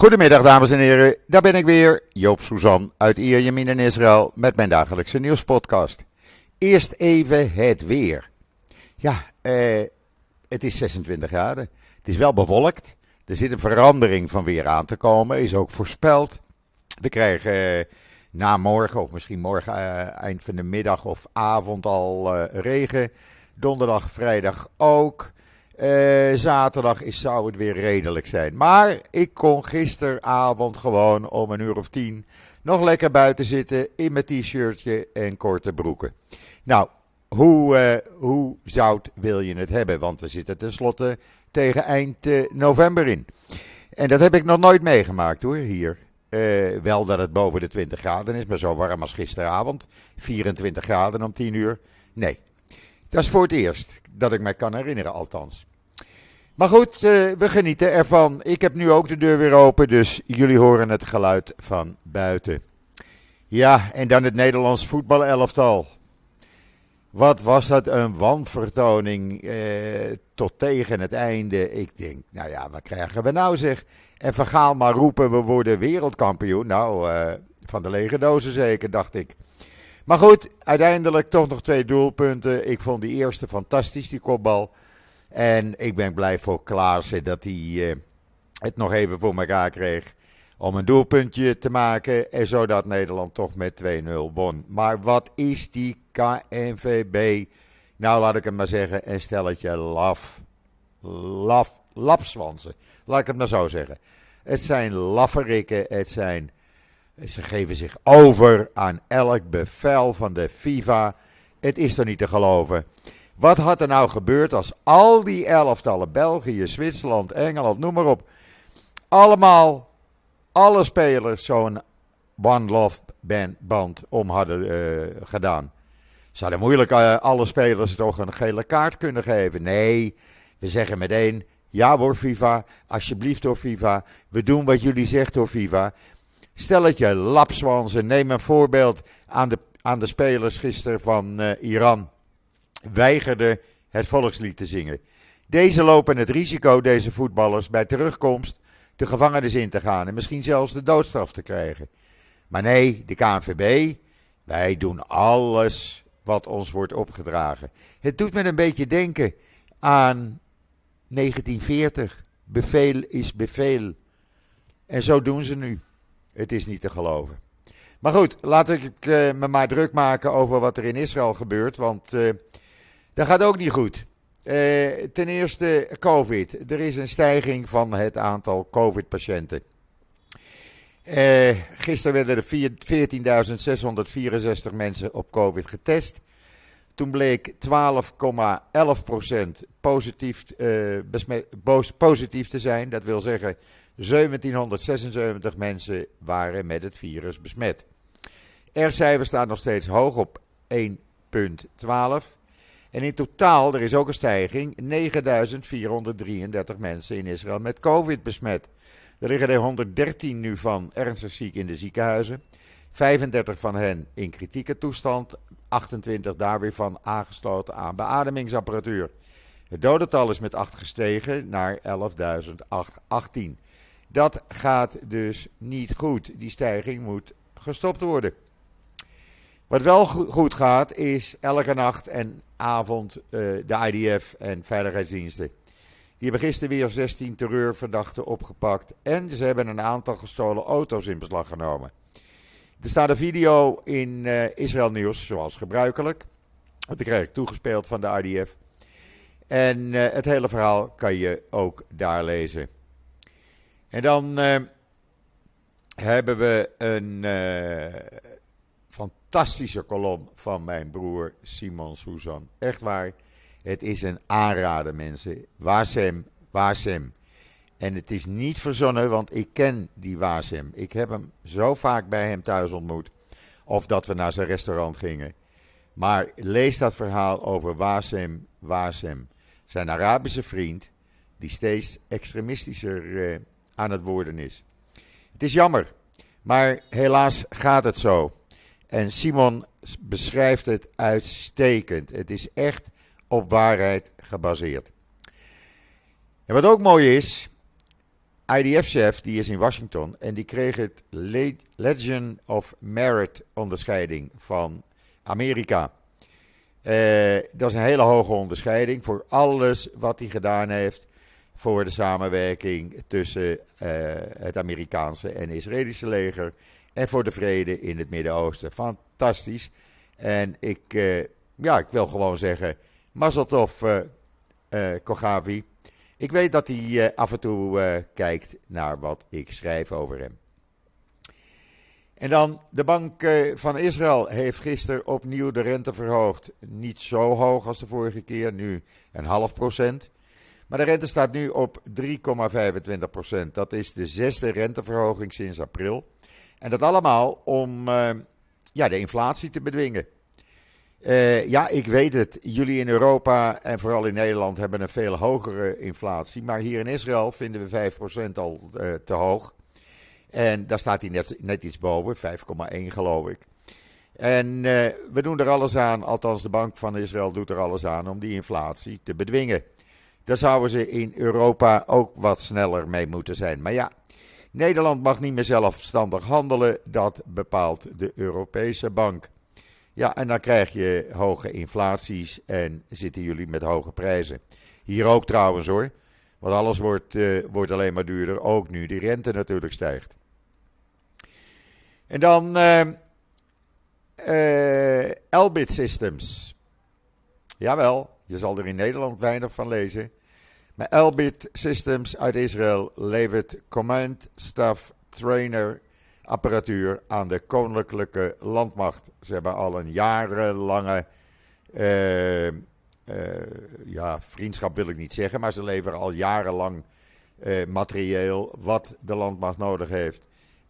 Goedemiddag dames en heren, daar ben ik weer, Joop Suzan uit Ierjemien in Israël met mijn dagelijkse nieuwspodcast. Eerst even het weer. Ja, eh, het is 26 graden. Het is wel bewolkt. Er zit een verandering van weer aan te komen, is ook voorspeld. We krijgen eh, na morgen, of misschien morgen eh, eind van de middag of avond al eh, regen. Donderdag, vrijdag ook. Eh, zaterdag is, zou het weer redelijk zijn. Maar ik kon gisteravond gewoon om een uur of tien nog lekker buiten zitten in mijn t-shirtje en korte broeken. Nou, hoe, eh, hoe zout wil je het hebben? Want we zitten tenslotte tegen eind eh, november in. En dat heb ik nog nooit meegemaakt hoor, hier. Wel dat het boven de 20 graden is, maar zo warm als gisteravond. 24 graden om 10 uur. Nee, dat is voor het eerst dat ik mij kan herinneren, althans. Maar goed, eh, we genieten ervan. Ik heb nu ook de deur weer open, dus jullie horen het geluid van buiten. Ja, en dan het Nederlands voetbalelftal. Wat was dat een wanvertoning eh, tot tegen het einde. Ik denk, nou ja, wat krijgen we nou zeg? En vergaal maar roepen, we worden wereldkampioen. Nou, eh, van de lege dozen zeker, dacht ik. Maar goed, uiteindelijk toch nog twee doelpunten. Ik vond die eerste fantastisch, die kopbal. En ik ben blij voor Klaassen dat hij eh, het nog even voor elkaar kreeg. Om een doelpuntje te maken. En zodat Nederland toch met 2-0 won. Maar wat is die KNVB? Nou, laat ik het maar zeggen. Een stelletje laf. Laf. Lapswansen. Laat ik het maar zo zeggen. Het zijn lafferikken. Het zijn. Ze geven zich over aan elk bevel van de FIFA. Het is toch niet te geloven. Wat had er nou gebeurd als al die elftallen, België, Zwitserland, Engeland, noem maar op, allemaal, alle spelers zo'n One Love band, om hadden uh, gedaan? Zouden moeilijk uh, alle spelers toch een gele kaart kunnen geven? Nee, we zeggen meteen, ja hoor FIFA, alsjeblieft door FIFA, we doen wat jullie zegt door FIFA. Stel het je lapswansen, neem een voorbeeld aan de, aan de spelers gisteren van uh, Iran weigerde het volkslied te zingen. Deze lopen het risico, deze voetballers, bij terugkomst de gevangenis in te gaan en misschien zelfs de doodstraf te krijgen. Maar nee, de KNVB, wij doen alles wat ons wordt opgedragen. Het doet me een beetje denken aan 1940. Bevel is bevel. En zo doen ze nu. Het is niet te geloven. Maar goed, laat ik uh, me maar druk maken over wat er in Israël gebeurt. Want uh, dat gaat ook niet goed. Uh, ten eerste COVID. Er is een stijging van het aantal COVID-patiënten. Uh, gisteren werden er 14.664 mensen op COVID getest. Toen bleek 12,11% positief, uh, positief te zijn. Dat wil zeggen 1776 mensen waren met het virus besmet. R-cijfer staat nog steeds hoog op 1,12. En in totaal, er is ook een stijging, 9.433 mensen in Israël met COVID besmet. Er liggen er 113 nu van ernstig ziek in de ziekenhuizen. 35 van hen in kritieke toestand, 28 daar weer van aangesloten aan beademingsapparatuur. Het dodental is met 8 gestegen naar 11.018. Dat gaat dus niet goed. Die stijging moet gestopt worden. Wat wel goed gaat, is elke nacht en avond uh, de IDF en veiligheidsdiensten. Die hebben gisteren weer 16 terreurverdachten opgepakt. En ze hebben een aantal gestolen auto's in beslag genomen. Er staat een video in uh, Israël Nieuws, zoals gebruikelijk. Die krijg ik toegespeeld van de IDF. En uh, het hele verhaal kan je ook daar lezen. En dan hebben we een fantastische kolom van mijn broer Simon Susan. Echt waar. Het is een aanrader, mensen. Wasem, Wasem. En het is niet verzonnen, want ik ken die Wasem. Ik heb hem zo vaak bij hem thuis ontmoet. Of dat we naar zijn restaurant gingen. Maar lees dat verhaal over Wasem, Wasem. Zijn Arabische vriend, die steeds extremistischer uh, aan het worden is. Het is jammer, maar helaas gaat het zo. En Simon beschrijft het uitstekend. Het is echt op waarheid gebaseerd. En wat ook mooi is, IDF-chef die is in Washington en die kreeg het Legion of Merit onderscheiding van Amerika. Uh, dat is een hele hoge onderscheiding voor alles wat hij gedaan heeft voor de samenwerking tussen uh, het Amerikaanse en Israëlische leger en voor de vrede in het Midden-Oosten. Fantastisch. En ik, uh, ja, ik wil gewoon zeggen, Mazatov Kogavi. Ik weet dat hij af en toe kijkt naar wat ik schrijf over hem. En dan, de Bank van Israël heeft gisteren opnieuw de rente verhoogd. Niet zo hoog als de vorige keer, nu een half procent. Maar de rente staat nu op 3,25 procent. Dat is de zesde renteverhoging sinds april. En dat allemaal om uh, ja, de inflatie te bedwingen. Uh, ja, ik weet het. Jullie in Europa en vooral in Nederland hebben een veel hogere inflatie. Maar hier in Israël vinden we 5% al uh, te hoog. En daar staat hij net, net iets boven, 5,1 geloof ik. En we doen er alles aan, althans de Bank van Israël doet er alles aan om die inflatie te bedwingen. Daar zouden ze in Europa ook wat sneller mee moeten zijn. Maar ja, Nederland mag niet meer zelfstandig handelen. Dat bepaalt de Europese Bank. Ja, en dan krijg je hoge inflaties en zitten jullie met hoge prijzen. Hier ook trouwens hoor. Want alles wordt, uh, wordt alleen maar duurder. Ook nu die rente natuurlijk stijgt. En dan uh, uh, Elbit Systems. Jawel, je zal er in Nederland weinig van lezen. Elbit Systems uit Israël levert command, staff, trainer apparatuur aan de Koninklijke Landmacht. Ze hebben al een jarenlange uh, uh, ja, vriendschap wil ik niet zeggen, maar ze leveren al jarenlang uh, materieel wat de landmacht nodig heeft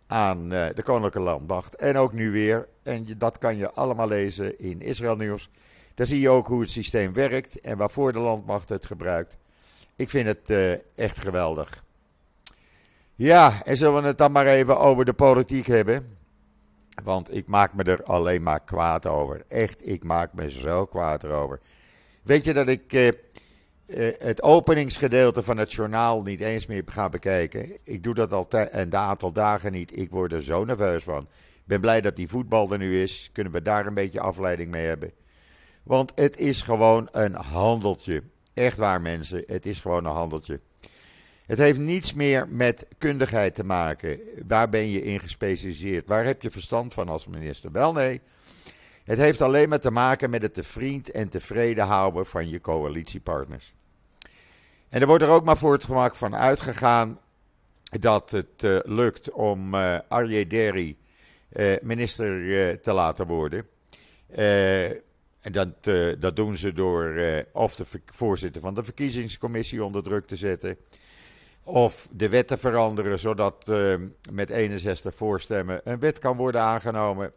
aan de Koninklijke Landmacht. En ook nu weer. En dat kan je allemaal lezen in Israël Nieuws. Daar zie je ook hoe het systeem werkt en waarvoor de landmacht het gebruikt. Ik vind het uh, echt geweldig. Ja, en zullen we het dan maar even over de politiek hebben? Want ik maak me er alleen maar kwaad over. Echt, ik maak me zo kwaad erover. Weet je dat ik uh, uh, het openingsgedeelte van het journaal niet eens meer ga bekijken? Ik doe dat al een aantal dagen niet. Ik word er zo nerveus van. Ik ben blij dat die voetbal er nu is. Kunnen we daar een beetje afleiding mee hebben? Want het is gewoon een handeltje. Echt waar, mensen. Het is gewoon een handeltje. Het heeft niets meer met kundigheid te maken. Waar ben je in gespecialiseerd? Waar heb je verstand van als minister? Wel nee. Het heeft alleen maar te maken met het te vriend en tevreden houden van je coalitiepartners. En er wordt er ook maar voor het gemak van uitgegaan dat het uh, lukt om uh, Arje uh, minister te laten worden. En dat, uh, dat doen ze door uh, of de voorzitter van de verkiezingscommissie onder druk te zetten. Of de wet te veranderen zodat uh, met 61 voorstemmen een wet kan worden aangenomen.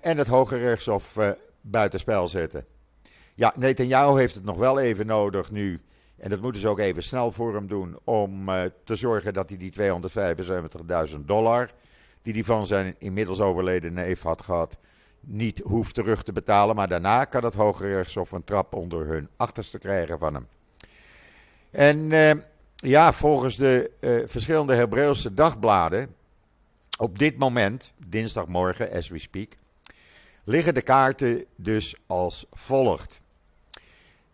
en het Hoge Rechtshof buitenspel zetten. Ja, Netanyahu heeft het nog wel even nodig nu. En dat moeten ze ook even snel voor hem doen. Om te zorgen dat hij die 275.000 dollar. die hij van zijn inmiddels overleden neef had gehad niet hoeft terug te betalen. Maar daarna kan het Hoge Rechtshof een trap onder hun achterste krijgen van hem. En uh, ja, volgens de uh, verschillende Hebreeuwse dagbladen, op dit moment, dinsdagmorgen as we speak, liggen de kaarten dus als volgt.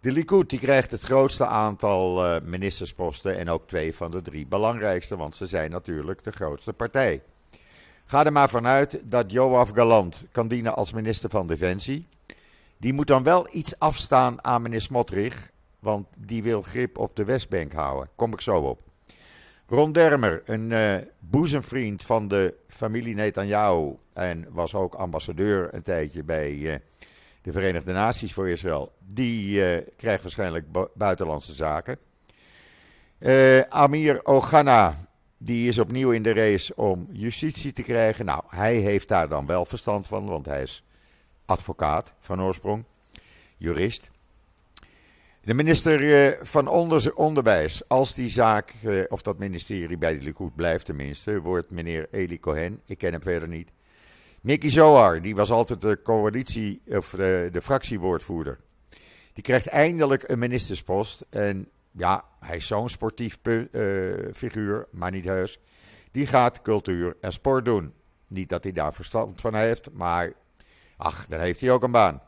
De Likud die krijgt het grootste aantal uh, ministersposten en ook twee van de drie belangrijkste, want ze zijn natuurlijk de grootste partij. Ga er maar vanuit dat Joaf Galant kan dienen als minister van Defensie. Die moet dan wel iets afstaan aan meneer Smotrich, want die wil grip op de Westbank houden. Kom ik zo op. Ron Dermer, een uh, boezemvriend van de familie Netanyahu en was ook ambassadeur een tijdje bij uh, de Verenigde Naties voor Israël. Die uh, krijgt waarschijnlijk buitenlandse zaken. Amir Ogana, die is opnieuw in de race om justitie te krijgen. Nou, hij heeft daar dan wel verstand van, want hij is advocaat van oorsprong, jurist. De minister eh, van Onderwijs, als die zaak, eh, of dat ministerie bij de Likud blijft tenminste, wordt meneer Eli Cohen. Ik ken hem verder niet. Mickey Zohar, die was altijd de coalitie, of de, de fractiewoordvoerder. Die krijgt eindelijk een ministerspost. En ja, hij is zo'n sportief figuur, maar niet heus. Die gaat cultuur en sport doen. Niet dat hij daar verstand van heeft, maar ach, dan heeft hij ook een baan.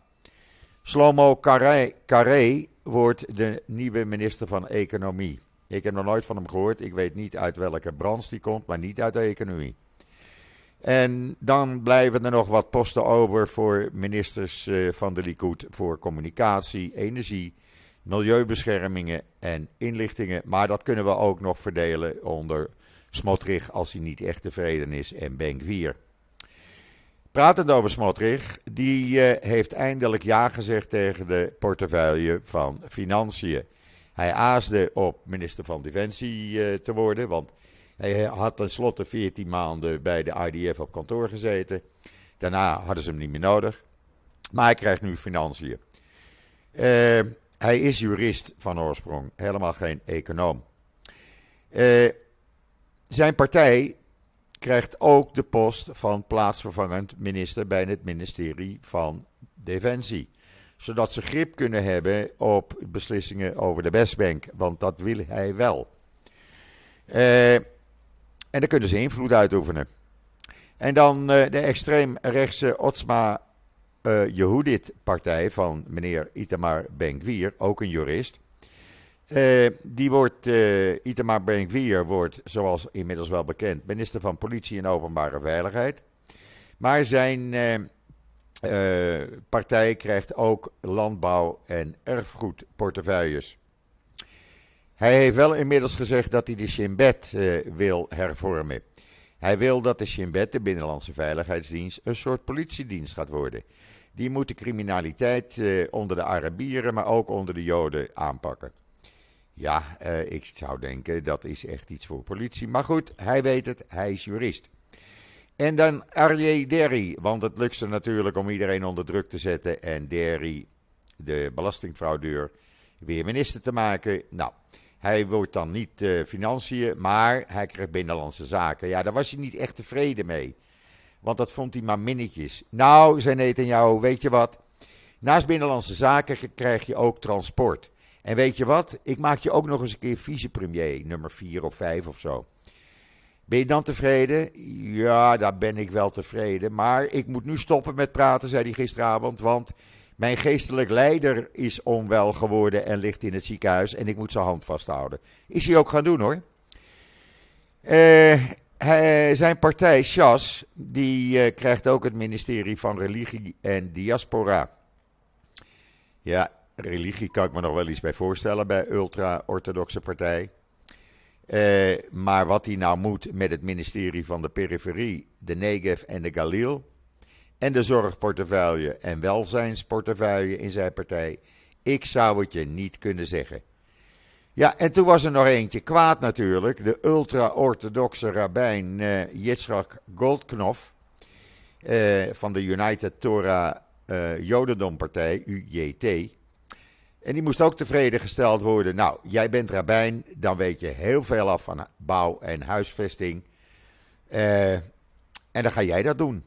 Slomo Carré, Carré wordt de nieuwe minister van Economie. Ik heb nog nooit van hem gehoord. Ik weet niet uit welke branche die komt, maar niet uit de economie. En dan blijven er nog wat posten over voor ministers eh, van de Likud voor communicatie, energie, milieubeschermingen en inlichtingen. Maar dat kunnen we ook nog verdelen onder Smotrich als hij niet echt tevreden is en Benkwier. Pratend over Smotrich, die eh, heeft eindelijk ja gezegd tegen de portefeuille van Financiën. Hij aasde op minister van Defensie eh, te worden, want hij had tenslotte 14 maanden bij de IDF op kantoor gezeten. Daarna hadden ze hem niet meer nodig. Maar hij krijgt nu financiën. Uh, hij is jurist van oorsprong, helemaal geen econoom. Uh, zijn partij krijgt ook de post van plaatsvervangend minister bij het ministerie van Defensie. Zodat ze grip kunnen hebben op beslissingen over de Westbank, want dat wil hij wel. Uh, en daar kunnen ze invloed uitoefenen. En dan uh, de extreemrechtse Otsma uh, Yehudit-partij van meneer Itamar Ben-Gvir, ook een jurist. Uh, die wordt, uh, Itamar Ben-Gvir wordt, zoals inmiddels wel bekend, minister van Politie en Openbare Veiligheid. Maar zijn partij krijgt ook landbouw- en erfgoedportefeuilles. Hij heeft wel inmiddels gezegd dat hij de Shin Bet wil hervormen. Hij wil dat de Shin Bet, de Binnenlandse Veiligheidsdienst, een soort politiedienst gaat worden. Die moet de criminaliteit onder de Arabieren, maar ook onder de Joden aanpakken. Ja, uh, ik zou denken dat is echt iets voor politie. Maar goed, hij weet het, hij is jurist. En dan Arje Derry, want het lukt ze natuurlijk om iedereen onder druk te zetten en Derry, de belastingfraudeur, weer minister te maken. Nou, hij wordt dan niet uh, financiën, maar hij krijgt binnenlandse zaken. Ja, daar was hij niet echt tevreden mee. Want dat vond hij maar minnetjes. Nou, zei jou, weet je wat? Naast binnenlandse zaken krijg je ook transport. En weet je wat? Ik maak je ook nog eens een keer vicepremier, nummer 4 of 5 of zo. Ben je dan tevreden? Ja, daar ben ik wel tevreden. Maar ik moet nu stoppen met praten, zei hij gisteravond. Want mijn geestelijk leider is onwel geworden en ligt in het ziekenhuis. En ik moet zijn hand vasthouden. Is hij ook gaan doen hoor. Hij, zijn partij, Chas, die uh, krijgt ook het ministerie van Religie en Diaspora. Ja, religie kan ik me nog wel iets bij voorstellen bij ultra-orthodoxe partij. Uh, maar wat hij nou moet met het ministerie van de periferie, de Negev en de Galil. En de zorgportefeuille en welzijnsportefeuille in zijn partij. Ik zou het je niet kunnen zeggen. Ja, en toen was er nog eentje kwaad natuurlijk. De ultra-orthodoxe rabbijn uh, Yitzhak Goldknof. Uh, van de United Torah uh, Jodendompartij, UJT. En die moest ook tevreden gesteld worden. Nou, jij bent rabbijn, dan weet je heel veel af van bouw en huisvesting. En dan ga jij dat doen.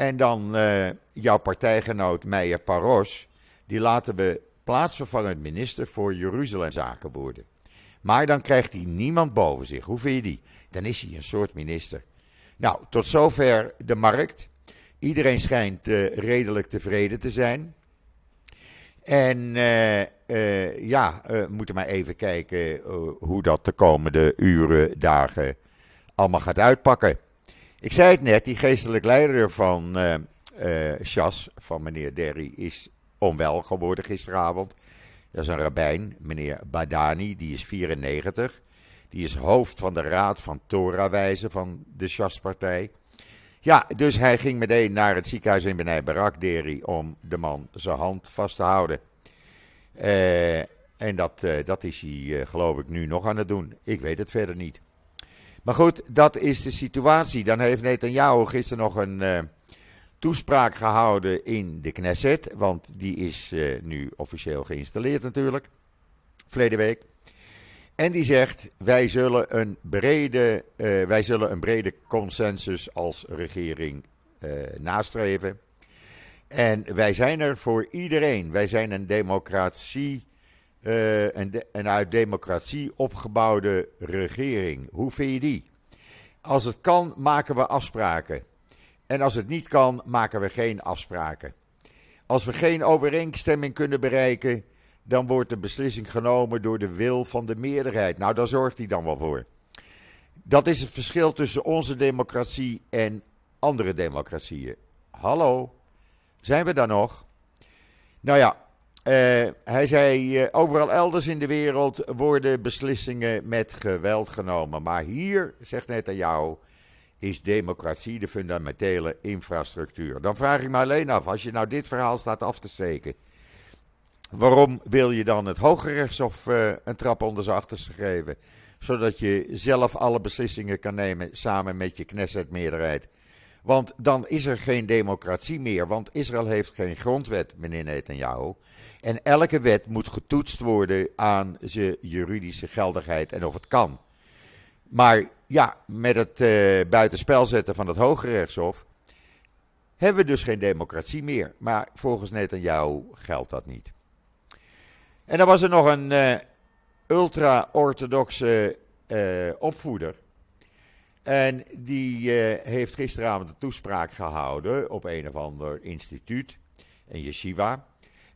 En dan uh, jouw partijgenoot Meijer Paros, die laten we plaatsvervangend minister voor Jeruzalemzaken worden. Maar dan krijgt hij niemand boven zich. Hoe vind je die? Dan is hij een soort minister. Nou, tot zover de markt. Iedereen schijnt uh, redelijk tevreden te zijn. En uh, uh, ja, we moeten maar even kijken hoe dat de komende uren, dagen allemaal gaat uitpakken. Ik zei het net, die geestelijk leider van Chas, van meneer Derry, is onwel geworden gisteravond. Dat is een rabbijn, meneer Badani, die is 94. Die is hoofd van de raad van Torah-wijzen van de Chas-partij. Ja, dus hij ging meteen naar het ziekenhuis in Benay Barak Deri om de man zijn hand vast te houden. Uh, en dat, dat is hij, geloof ik, nu nog aan het doen. Ik weet het verder niet. Maar goed, dat is de situatie. Dan heeft Netanyahu gisteren nog een toespraak gehouden in de Knesset. Want die is nu officieel geïnstalleerd natuurlijk. Verleden week. En die zegt: wij zullen een brede, uh, wij zullen een brede consensus als regering nastreven. En wij zijn er voor iedereen. Wij zijn een democratie uh, een, een uit democratie opgebouwde regering. Hoe vind je die? Als het kan, maken we afspraken. En als het niet kan, maken we geen afspraken. Als we geen overeenstemming kunnen bereiken, dan wordt de beslissing genomen door de wil van de meerderheid. Nou, daar zorgt hij dan wel voor. Dat is het verschil tussen onze democratie en andere democratieën. Hallo, zijn we daar nog? Nou ja, hij zei: uh, overal elders in de wereld worden beslissingen met geweld genomen. Maar hier, zegt Netanyahu, is democratie de fundamentele infrastructuur. Dan vraag ik me alleen af: als je nou dit verhaal staat af te steken, waarom wil je dan het Hoge Rechtshof uh, een trap onder zijn achterste geven? Zodat je zelf alle beslissingen kan nemen samen met je Knesset-meerderheid. Want dan is er geen democratie meer. Want Israël heeft geen grondwet, meneer Netanyahu. En elke wet moet getoetst worden aan zijn juridische geldigheid en of het kan. Maar ja, met het uh, buitenspel zetten van het Hoge Rechtshof hebben we dus geen democratie meer. Maar volgens Netanyahu geldt dat niet. En dan was er nog een uh, ultra-orthodoxe uh, opvoeder. En die heeft gisteravond een toespraak gehouden op een of ander instituut, een yeshiva.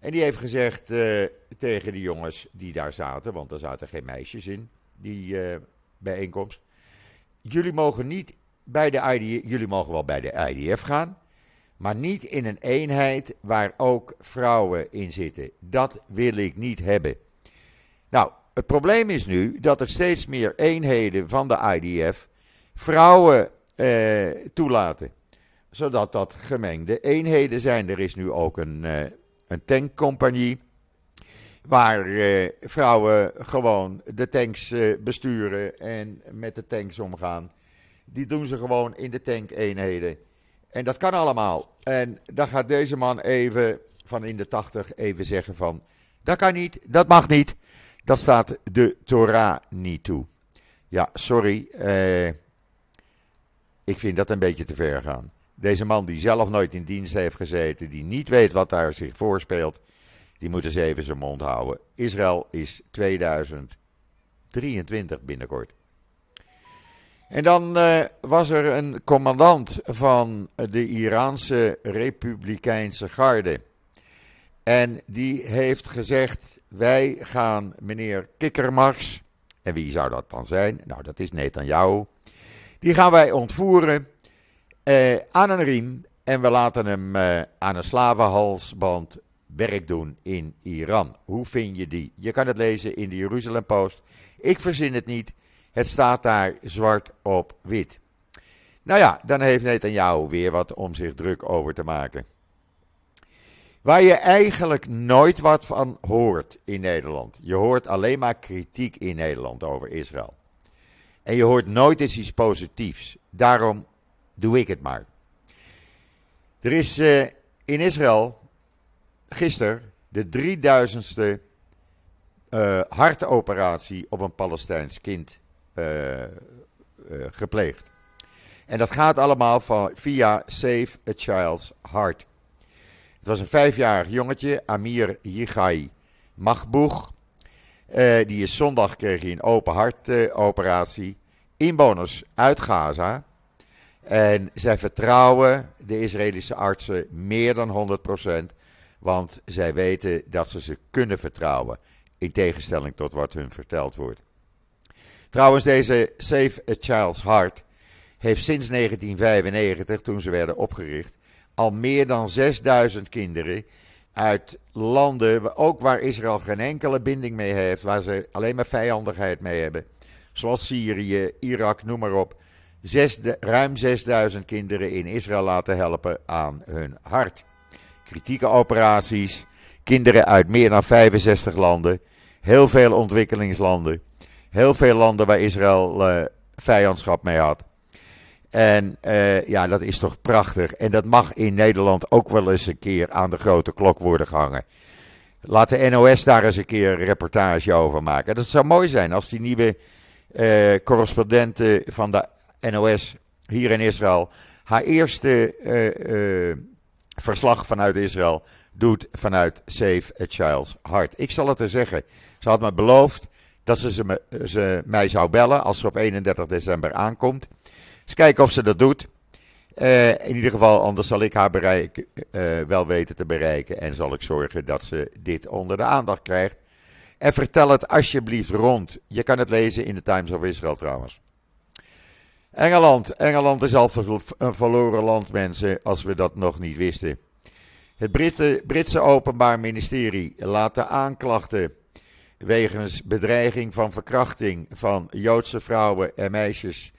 En die heeft gezegd uh, tegen de jongens die daar zaten, want er zaten geen meisjes in die uh, bijeenkomst. Jullie mogen niet bij de IDF, jullie mogen wel bij de IDF gaan, maar niet in een eenheid waar ook vrouwen in zitten. Dat wil ik niet hebben. Nou, het probleem is nu dat er steeds meer eenheden van de IDF vrouwen uh, toelaten. Zodat dat gemengde eenheden zijn. Er is nu ook een een tankcompagnie. Waar eh, vrouwen gewoon de tanks eh, besturen en met de tanks omgaan. Die doen ze gewoon in de tankeenheden. En dat kan allemaal. En dan gaat deze man even van in de tachtig even zeggen van... Dat kan niet, dat mag niet. Dat staat de Torah niet toe. Ja, sorry. Eh, ik vind dat een beetje te ver gaan. Deze man die zelf nooit in dienst heeft gezeten, die niet weet wat daar zich voorspeelt, die moet eens even zijn mond houden. Israël is 2023 binnenkort. En dan uh, was er een commandant van de Iraanse Republikeinse Garde. En die heeft gezegd: Wij gaan meneer Kikkermars. En wie zou dat dan zijn? Nou, dat is Netanyahu. Die gaan wij ontvoeren uh, aan een riem en we laten hem uh, aan een slavenhalsband werk doen in Iran. Hoe vind je die? Je kan het lezen in de Jeruzalem Post. Ik verzin het niet. Het staat daar zwart op wit. Nou ja, dan heeft Netanyahu weer wat om zich druk over te maken. Waar je eigenlijk nooit wat van hoort in Nederland. Je hoort alleen maar kritiek in Nederland over Israël. En je hoort nooit eens iets positiefs. Daarom doe ik het maar. Er is uh, in Israël gisteren de 3000ste uh, hartoperatie op een Palestijns kind uh, gepleegd. En dat gaat allemaal via Save a Child's Heart. Het was een vijfjarig jongetje, Amir Yichai Magboeg. Die is zondag kreeg hij een open hartoperatie. Inwoners uit Gaza en zij vertrouwen de Israëlische artsen meer dan 100%, want zij weten dat ze ze kunnen vertrouwen, in tegenstelling tot wat hun verteld wordt. Trouwens, deze Save a Child's Heart heeft sinds 1995, toen ze werden opgericht, al meer dan 6000 kinderen uit landen, ook waar Israël geen enkele binding mee heeft, waar ze alleen maar vijandigheid mee hebben, zoals Syrië, Irak, noem maar op, ruim 6000 kinderen in Israël laten helpen aan hun hart. Kritieke operaties, kinderen uit meer dan 65 landen, heel veel ontwikkelingslanden, heel veel landen waar Israël uh, vijandschap mee had. En uh, ja, dat is toch prachtig. En dat mag in Nederland ook wel eens een keer aan de grote klok worden gehangen. Laat de NOS daar eens een keer een reportage over maken. Dat zou mooi zijn als die nieuwe uh, van de NOS hier in Israël haar eerste uh, verslag vanuit Israël doet vanuit Save a Child's Heart. Ik zal het er zeggen. Ze had me beloofd dat ze, ze, me, ze mij zou bellen als ze op 31 december aankomt. Eens kijken of ze dat doet. Uh, in ieder geval, anders zal ik haar bereik, uh, wel weten te bereiken. En zal ik zorgen dat ze dit onder de aandacht krijgt. En vertel het alsjeblieft rond. Je kan het lezen in de Times of Israel trouwens. Engeland. Engeland is al een verloren land, mensen, als we dat nog niet wisten. Het Britse, Britse Openbaar Ministerie laat de aanklachten wegens bedreiging van verkrachting van Joodse vrouwen en meisjes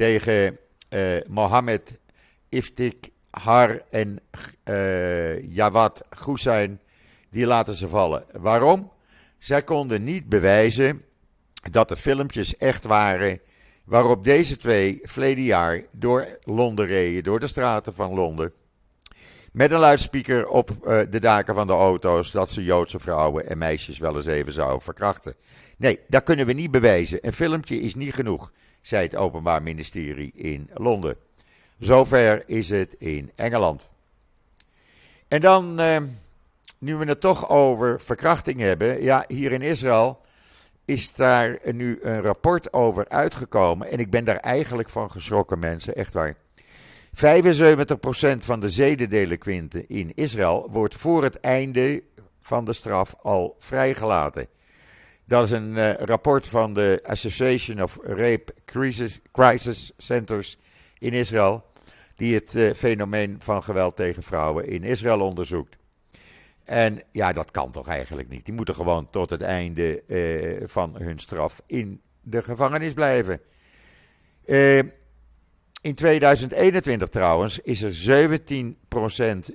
tegen uh, Mohammed Iftik Har en uh, Jawad Hussein, die laten ze vallen. Waarom? Zij konden niet bewijzen dat de filmpjes echt waren waarop deze twee verleden jaar door Londen reden, door de straten van Londen. Met een luidspreker op uh, de daken van de auto's dat ze Joodse vrouwen en meisjes wel eens even zouden verkrachten. Nee, dat kunnen we niet bewijzen. Een filmpje is niet genoeg, zei het Openbaar Ministerie in Londen. Zover is het in Engeland. En dan, uh, nu we het toch over verkrachting hebben. Ja, hier in Israël is daar nu een rapport over uitgekomen. En ik ben daar eigenlijk van geschrokken, mensen, echt waar. 75% van de zedendelinquenten in Israël wordt voor het einde van de straf al vrijgelaten. Dat is een uh, rapport van de Association of Rape Crisis, Crisis Centers in Israël, die het uh, fenomeen van geweld tegen vrouwen in Israël onderzoekt. En ja, dat kan toch eigenlijk niet. Die moeten gewoon tot het einde uh, van hun straf in de gevangenis blijven. In 2021 trouwens is er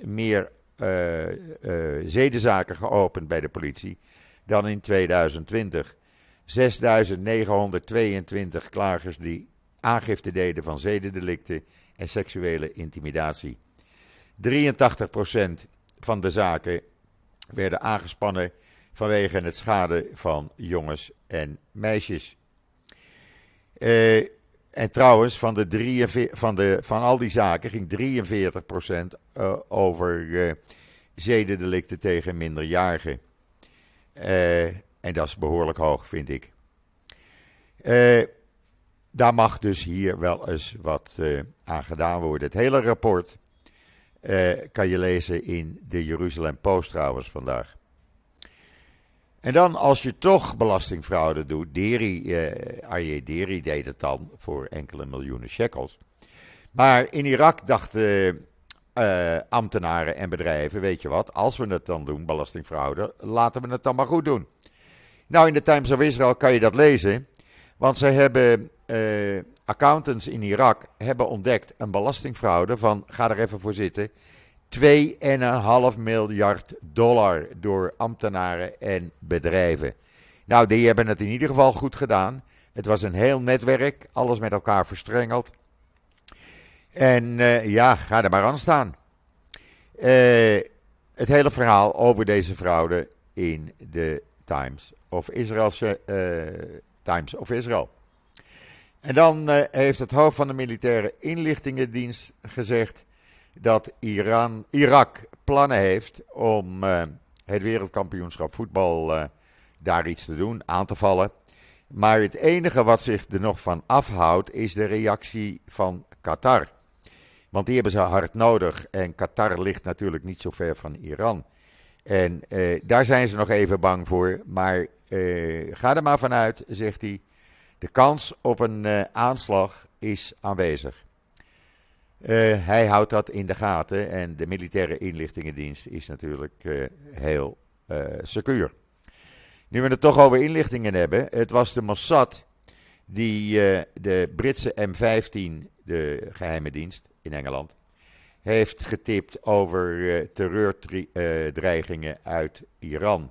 17% meer zedenzaken geopend bij de politie dan in 2020. 6.922 klagers die aangifte deden van zedendelicten en seksuele intimidatie. 83% van de zaken werden aangespannen vanwege het schade van jongens en meisjes. Uh, en trouwens, van, de 43, van, de, van al die zaken ging 43% uh, over uh, zedendelicten tegen minderjarigen. Uh, en dat is behoorlijk hoog, vind ik. daar mag dus hier wel eens wat aan gedaan worden. Het hele rapport kan je lezen in de Jeruzalem Post trouwens vandaag. En dan als je toch belastingfraude doet, Deri, eh, Arje Deri deed het dan voor enkele miljoenen shekels. Maar in Irak dachten uh, ambtenaren en bedrijven, weet je wat, als we het dan doen, belastingfraude, laten we het dan maar goed doen. Nou, in de Times of Israel kan je dat lezen, want ze hebben, uh, accountants in Irak hebben ontdekt een belastingfraude van, ga er even voor zitten, 2,5 miljard dollar door ambtenaren en bedrijven. Nou, die hebben het in ieder geval goed gedaan. Het was een heel netwerk, alles met elkaar verstrengeld. En uh, ja, ga er maar aan staan. Uh, het hele verhaal over deze fraude in de Times of Israëlse uh, Times of Israel. En dan heeft het hoofd van de militaire inlichtingendienst gezegd dat Iran, Irak plannen heeft om het wereldkampioenschap voetbal daar iets te doen, aan te vallen. Maar het enige wat zich er nog van afhoudt is de reactie van Qatar. Want die hebben ze hard nodig en Qatar ligt natuurlijk niet zo ver van Iran. En uh, daar zijn ze nog even bang voor. Maar ga er maar vanuit, zegt hij. De kans op een aanslag is aanwezig. Uh, hij houdt dat in de gaten en de militaire inlichtingendienst is natuurlijk uh, heel uh, secuur. Nu we het toch over inlichtingen hebben, het was de Mossad die de Britse M15, de geheime dienst in Engeland, heeft getipt over terreurdreigingen uit Iran.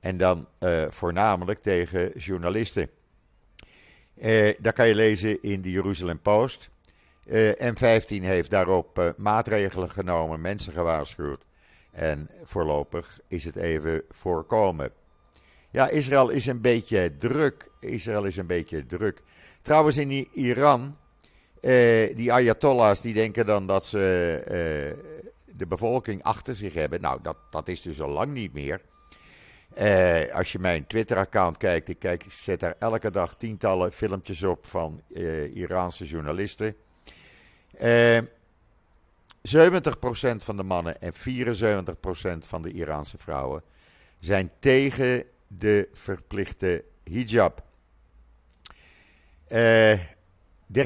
En dan voornamelijk tegen journalisten. dat kan je lezen in de Jeruzalem Post. Uh, M15 heeft daarop maatregelen genomen, mensen gewaarschuwd. En voorlopig is het even voorkomen. Ja, Israël is een beetje druk. Israël is een beetje druk. Trouwens, in Iran, uh, die Ayatollahs die denken dan dat ze de bevolking achter zich hebben. Nou, dat, dat is dus al lang niet meer. Uh, als je mijn Twitter-account kijkt, ik, kijk, ik zet daar elke dag tientallen filmpjes op van Iraanse journalisten. Uh, 70% van de mannen en 74% van de Iraanse vrouwen zijn tegen de verplichte hijab. Uh, 13%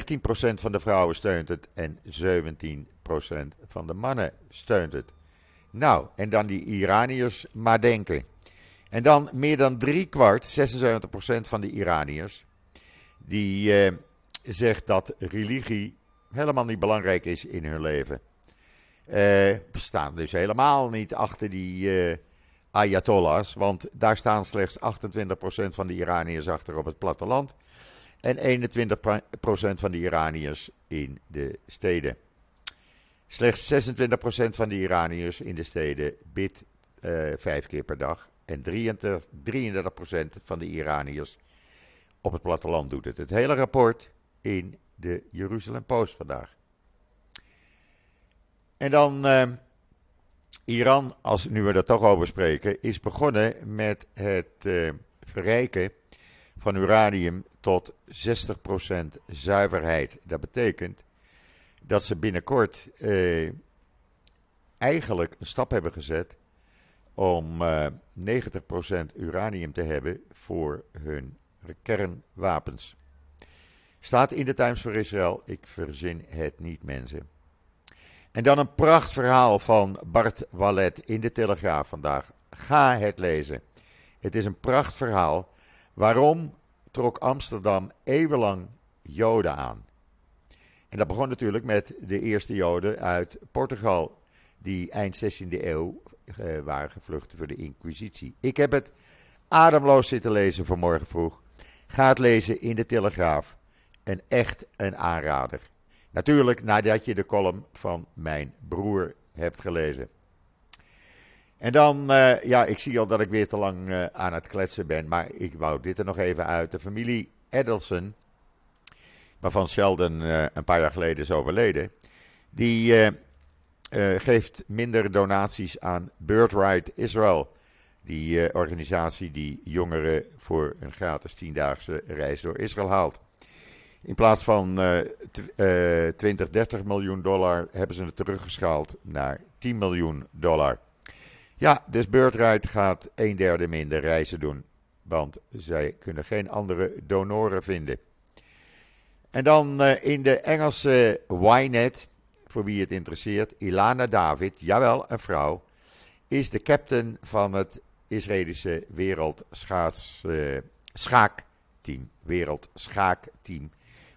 van de vrouwen steunt het en 17% van de mannen steunt het. Nou, en dan die Iraniërs maar denken. En dan meer dan drie kwart, 76% van de Iraniërs, die uh, zegt dat religie helemaal niet belangrijk is in hun leven. Uh, staan dus helemaal niet achter die uh, Ayatollahs, want daar staan slechts 28% van de Iraniërs achter op het platteland en 21% van de Iraniërs in de steden. Slechts 26% van de Iraniërs in de steden bidt uh, vijf keer per dag. En 33, 33% van de Iraniërs op het platteland doet het. Het hele rapport in de Jeruzalem Post vandaag. En dan uh, Iran, als nu we er toch over spreken, is begonnen met het uh, verrijken van uranium tot 60% zuiverheid. Dat betekent dat ze binnenkort eh, eigenlijk een stap hebben gezet om eh, 90% uranium te hebben voor hun kernwapens. Staat in de Times voor Israël, ik verzin het niet mensen. En dan een prachtverhaal van Bart Wallet in de Telegraaf vandaag. Ga het lezen. Het is een prachtverhaal waarom trok Amsterdam eeuwenlang Joden aan. En dat begon natuurlijk met de eerste Joden uit Portugal, die eind 16e eeuw eh, waren gevlucht voor de Inquisitie. Ik heb het ademloos zitten lezen vanmorgen vroeg. Ga het lezen in de Telegraaf. Een echt een aanrader. Natuurlijk nadat je de column van mijn broer hebt gelezen. En dan, uh, ja, ik zie al dat ik weer te lang uh, aan het kletsen ben, maar ik wou dit er nog even uit. De familie Edelson, waarvan Sheldon uh, een paar jaar geleden is overleden, die geeft minder donaties aan Birthright Israel. Die organisatie die jongeren voor een gratis tiendaagse reis door Israël haalt. In plaats van 20, 30 miljoen dollar hebben ze het teruggeschaald naar 10 miljoen dollar. Ja, dus Birthright gaat een derde minder reizen doen. Want zij kunnen geen andere donoren vinden. En dan uh, in de Engelse Ynet, voor wie het interesseert, Ilana David, jawel, een vrouw, is de captain van het Israëlische wereldschaakteam. Uh, wereldschaakteam.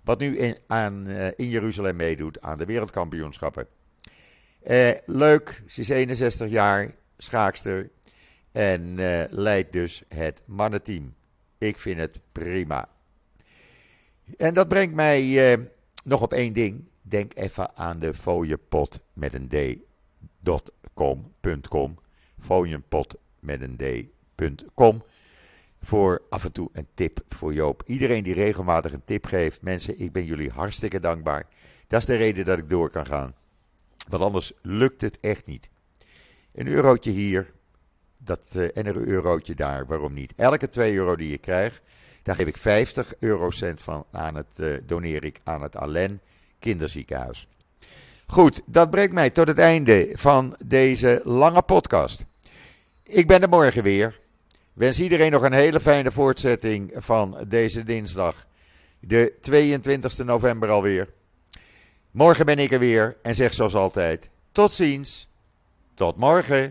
Wat nu in, aan, uh, in Jeruzalem meedoet aan de wereldkampioenschappen. Eh, leuk, ze is 61 jaar, schaakster. En uh, leidt dus het mannenteam. Ik vind het prima. En dat brengt mij uh, nog op één ding. Denk even aan de fooiepot met een d.com.com. Fooiepot met een d.com. Voor af en toe een tip voor Joop. Iedereen die regelmatig een tip geeft. Mensen, ik ben jullie hartstikke dankbaar. Dat is de reden dat ik door kan gaan. Want anders lukt het echt niet. Een eurotje hier dat, uh, en een eurotje daar, waarom niet? Elke 2 euro die je krijgt, daar geef ik 50 eurocent van aan het, uh, doneer ik aan het Allen Kinderziekenhuis. Goed, dat brengt mij tot het einde van deze lange podcast. Ik ben er morgen weer. Wens iedereen nog een hele fijne voortzetting van deze dinsdag, de 22 november alweer. Morgen ben ik er weer en zeg zoals altijd: tot ziens. Tot morgen.